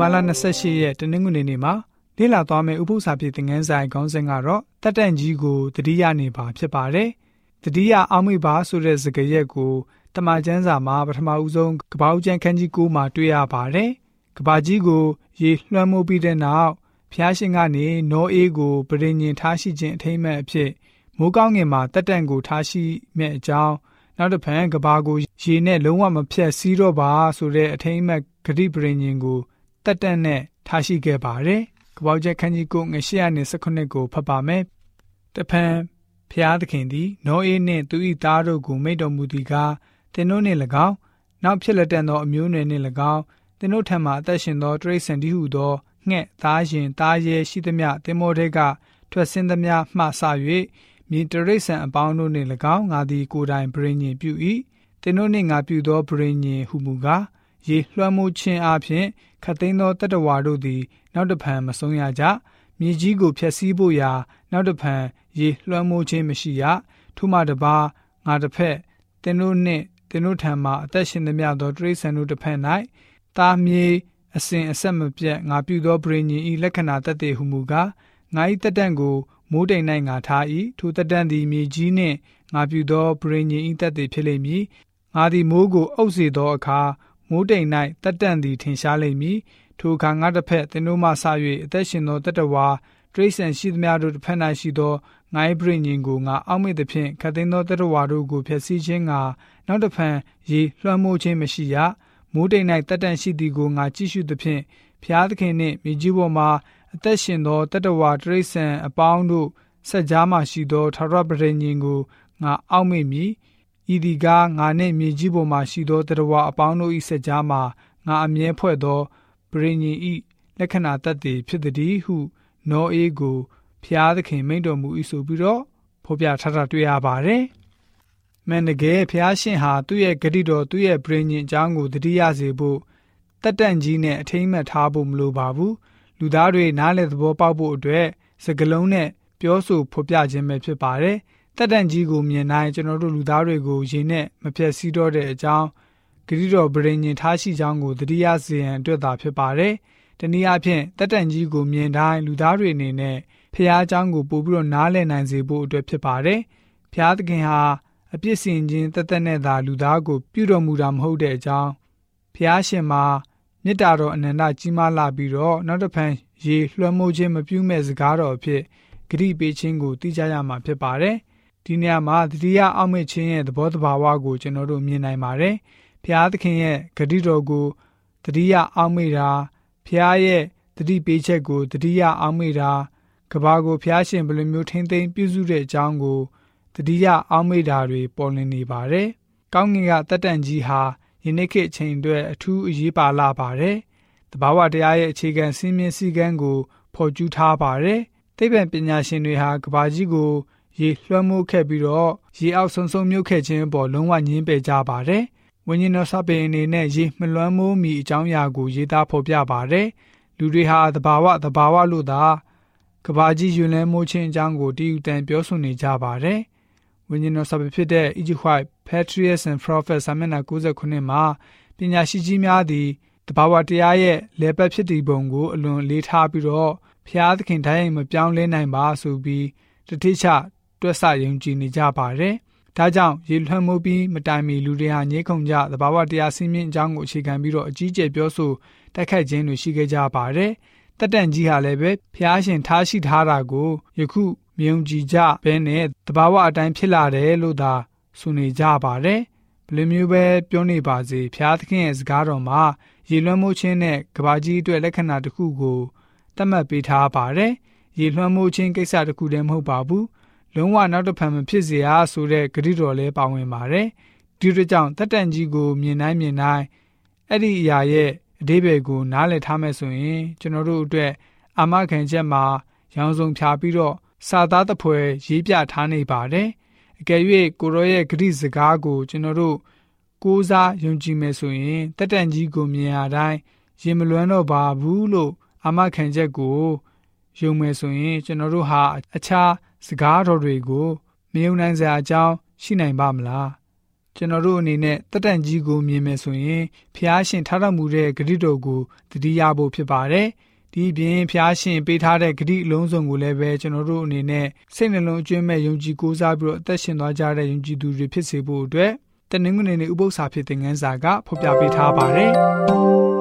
မာလ28ရက်တနင်္ဂနွေနေ့မှာလေ့လာသွားမယ့်ဥပုသ္စာပြေသင်ခန်းဆိုင်ခေါင်းစဉ်ကတော့တက်တန့်ကြီးကိုတတိယနေပါဖြစ်ပါတယ်။တတိယအောက်မေ့ပါဆိုတဲ့စကားရက်ကိုတမန်ကျမ်းစာမှာပထမဦးဆုံးကပ္ပဦးကျမ်းခန်းကြီး9မှာတွေ့ရပါတယ်။ကပ္ပကြီးကိုရေလွှမ်းမိုးပြီးတဲ့နောက်ဖျားရှင်ကနေနောအေးကိုပရိညင်ထားရှိခြင်းအထိမ့်မဲ့အဖြစ်မိုးကောင်းငင်မှာတက်တန့်ကိုထားရှိမဲ့အကြောင်းနောက်တစ်ဖန်ကဘာကိုရေနဲ့လုံးဝမဖြတ်စည်းတော့ပါဆိုတဲ့အထိမ့်မဲ့ဂတိပရိညင်ကို တက်တက်နဲ့ထားရှိခဲ့ပါတယ်။ကပောက်ချက်ခန်းကြီးကိုငရှေ့ရနေ19ကိုဖတ်ပါမယ်။တဖန်ဖျားသခင်သည်နောအေးနှင့်သူ၏သားတို့ကိုမိတ်တော်မူသည်ကားတင်တို့နှင့်၎င်းနောက်ဖြစ်လက်တန်သောအမျိုးနွယ်နှင့်၎င်းတင်တို့ထံမှအသက်ရှင်သောတရိษံတည်းဟုသောငှက်သားရင်သားရဲရှိသမျှတင်မောတဲ့ကထွက်ဆင်းသမျှမှဆ၍မြေတရိษံအပေါင်းတို့နှင့်၎င်းငါသည်ကိုယ်တိုင်ဗြိဉ္ဉ်ပြု၏တင်တို့နှင့်ငါပြုသောဗြိဉ္ဉ်ဟုမူကား ရေလွှမ်းမိုးခြင်းအပြင်ခတ်သိမ်းသောတတ္တဝါတို့သည် နောက်တဖန်မဆုံးရကြမြေကြီးကိုဖျက်ဆီးဖို့ရာနောက်တဖန်ရေလွှမ်းမိုးခြင်းမရှိရထို့မှတပါငါတစ်ဖက်တင်တို့နှင့်တင်တို့ထံမှအသက်ရှင်သမျှသောတရိษံတို့တစ်ဖက်၌တာမြေအစဉ်အဆက်မပြတ်ငါပြုသောဗြိဉ္ဉ်ဤလက္ခဏာတသက်ဟုမူကားငါ၏တက်တန့်ကိုမိုးတိမ်၌ငါထား၏ထိုတက်တန့်သည်မြေကြီးနှင့်ငါပြုသောဗြိဉ္ဉ်ဤတက်သည်ဖြစ်လိမ့်မည်ငါသည်မိုးကိုအုပ်စေသောအခါ မိုးတိမ်၌တက်တန့်သည်ထင်ရှားလိမ့်မည်ထိုအခါငါတစ်ဖက်သင်တို့မှဆ၍အသက်ရှင်သောတတဝါတရိษံရှိသမျှတို့တစ်ဖက်၌ရှိသောငါ၏ပြိညင်ကိုငါအောက်မေ့သည်ဖြင့်ခတ်သိမ်းသောတတဝါတို့ကိုဖျက်ဆီးခြင်းငါနောက်တစ်ဖန်ရေလွှမ်းမိုးခြင်းမရှိရမိုးတိမ်၌တက်တန့်ရှိသည်ကိုငါကြည့်ရှုသည်ဖြင့်ဖျားသခင်နှင့်မြေကြီးပေါ်မှာအသက်ရှင်သောတတဝါတရိษံအပေါင်းတို့ဆက်ကြားမှရှိသောထာဝရပရိညင်ကိုငါအောက်မေ့မည် ဤဒီကားငါနှင့်မြေကြီးပေါ်မှရှိသောတတဝါအပေါင်းတို့၏ဆက်ကြားမှငါအမြဲဖွဲ့သောပရိညင်ဤလက္ခဏာတတ်သည်ဖြစ်သည်ဟုနောအေးကိုဖျားသခင်မိန့်တော်မူ၏ဆိုပြီးတော့ဖော်ပြထားတာတွေ့ရပါတယ်။မန်တကယ်ဖျားရှင်ဟာသူ့ရဲ့ဂတိတော်သူ့ရဲ့ပရိညင်အကြောင်းကိုတတိယစေဖို့တက်တန့်ကြီးနဲ့အထိမ့်မှတ်ထားဖို့မလိုပါဘူး။လူသားတွေနားလည်သဘောပေါက်ဖို့အတွက်စကလုံးနဲ့ပြောဆိုဖော်ပြခြင်းပဲဖြစ်ပါတယ်။ တက်တန့်ကြီးကိုမြင်တိုင်းကျွန်တော်တို့လူသားတွေကိုရေနဲ့မဖြက်စီးတော့တဲ့အကြောင်းဂရိတော်ဗြိဉ္ဉ်ထားရှိကြောင်းကိုတတိယစီရင်အတွက်သာဖြစ်ပါတယ်။တနည်းအားဖြင့်တက်တန့်ကြီးကိုမြင်တိုင်းလူသားတွေအနေနဲ့ဖျားအကြောင်းကိုပို့ပြီးတော့နားလည်နိုင်စေဖို့အတွက်ဖြစ်ပါတယ်။ဖျားသခင်ဟာအပြစ်စင်ခြင်းတသက်နဲ့သာလူသားကိုပြုတော်မူတာမဟုတ်တဲ့အကြောင်းဖျားရှင်မှာမေတ္တာတော်အနန္တကြီးမားလာပြီးတော့နောက်တစ်ဖန်ရေလွှမ်းမိုးခြင်းမပြုမဲ့စကားတော်အဖြစ်ဂရိပေးခြင်းကိုသိကြရမှာဖြစ်ပါတယ်။ ဒီနေရာမှာတတိယအောက်မေ့ခြင်းရဲ့သဘောတဘာဝကိုကျွန်တော်တို့မြင်နိုင်ပါတယ်။ဖျားသခင်ရဲ့ဂတိတော်ကိုတတိယအောက်မေ့တာဖျားရဲ့တတိပေးချက်ကိုတတိယအောက်မေ့တာကဘာကိုဖျားရှင်ဘယ်လိုမျိုးထိမ့်သိမ်းပြုစုတဲ့အကြောင်းကိုတတိယအောက်မေ့တာတွေပေါ်လွင်နေပါတယ်။ကောင်းကင်ကတက်တန်ကြီးဟာယနေ့ခေတ်အချိန်အတွက်အထူးအရေးပါလာပါတယ်။တဘာဝတရားရဲ့အခြေခံစည်းမျဉ်းစည်းကမ်းကိုဖော်ကျူးထားပါတယ်။သိပ္ပံပညာရှင်တွေဟာကဘာကြီးကို ရေလွှမ်းမိုးခဲ့ပြီးတော့ရေအောက်ဆုံဆုံမြုပ်ခဲ့ခြင်းပေါ်လုံးဝညင်းပယ်ကြပါတယ်။ဝိညာဉ်တော်စပင်အနေနဲ့ရေမလွှမ်းမိုးမီအကြောင်းအရာကိုရေးသားဖော်ပြပါတယ်။လူတွေဟာသဘာဝသဘာဝလို့သာကဘာကြီးယွန်းလဲမိုးခြင်းအကြောင်းကိုတည်ယူတန်ပြောဆိုနေကြပါတယ်။ဝိညာဉ်တော်စပင်ဖြစ်တဲ့ Egypt White Patriots and Prophets စာမျက်နှာ69မှာပညာရှိကြီးများသည်တဘာဝတရားရဲ့လေပတ်ဖြစ်တည်ပုံကိုအလွန်လေးထားပြီးတော့ဖျားသခင်တိုင်းမပြောင်းလဲနိုင်ပါဆိုပြီးတတိချ တွက်ဆယုံကြည်နေကြပါတယ်ဒါကြောင့်ရေလွှမ်းမိုးပြီးမတိုင်မီလူတွေဟာညှိခုံကြသဘာဝတရားစင်းမြင့်အကြောင်းကိုအခြေခံပြီးတော့အကြီးကျယ်ပြောဆိုတိုက်ခိုက်ခြင်းတွေရှိခဲ့ကြပါတယ်။တက်တန်ကြီးဟာလည်းပဲဖျားရှင်ထားရှိထားတာကိုယခုမြုံကြည်ကြဘဲနဲ့သဘာဝအတိုင်းဖြစ်လာတယ်လို့သာဆိုနေကြပါတယ်။ဘယ်လိုမျိုးပဲပြောနေပါစေဖျားသခင်ရဲ့စကားတော်မှာရေလွှမ်းမိုးခြင်းနဲ့ကဘာကြီးအတွက်လက္ခဏာတစ်ခုကိုသတ်မှတ်ပေးထားပါတယ်။ရေလွှမ်းမိုးခြင်းကိစ္စတစ်ခုတည်းမဟုတ်ပါဘူး။ လုံးဝနောက်တစ်ဖန်မဖြစ်စေရဆိုတဲ့ဂရုတော်လည်းပါဝင်ပါတယ်။ဒီတို့ကြောင့်တက်တန်ကြီးကိုမြင်နိုင်မြင်နိုင်အဲ့ဒီအရာရဲ့အသေးပဲကိုနားလည်ထားမယ်ဆိုရင် ကျွန်တော်တို့အတွက်အာမခံချက်မှာရောင်စုံဖြာပြီးတော့စာသားတပွဲရေးပြထားနေပါတယ်။အကယ်၍ကိုရောရဲ့ဂရိစကားကိုကျွန်တော်တို့ကိုးစားယုံကြည်မယ်ဆိုရင်တက်တန်ကြီးကိုမြင်ရတိုင်းရင်မလွမ်းတော့ပါဘူးလို့အာမခံချက်ကိုယုံမယ်ဆိုရင် ကျွန်တော်တို့ဟာအခြား စကားတော်တွေကိုမယုံနိုင်စရာအကြောင်းရှိနိုင်ပါမလားကျွန်တော်တို့အနေနဲ့တက်တန့်ကြီးကိုမြင်မယ်ဆိုရင်ဖျားရှင်ထားတော်မူတဲ့ဂရုတော်ကိုတတိယဖို့ဖြစ်ပါတယ်။ဒီပြင်ဖျားရှင်ပေးထားတဲ့ဂရုအလုံးစုံကိုလည်းပဲကျွန်တော်တို့အနေနဲ့စိတ်နှလုံးအကျွမ်းမဲ့ယုံကြည်ကိုးစားပြီးတော့အသက်ရှင်သွားကြတဲ့ယုံကြည်သူတွေဖြစ်စေဖို့အတွက်တနင်္ဂနွေနေ့ဥပုသ္စာဖြစ်တဲ့ငန်းစာကဖော်ပြပေးထားပါတယ်။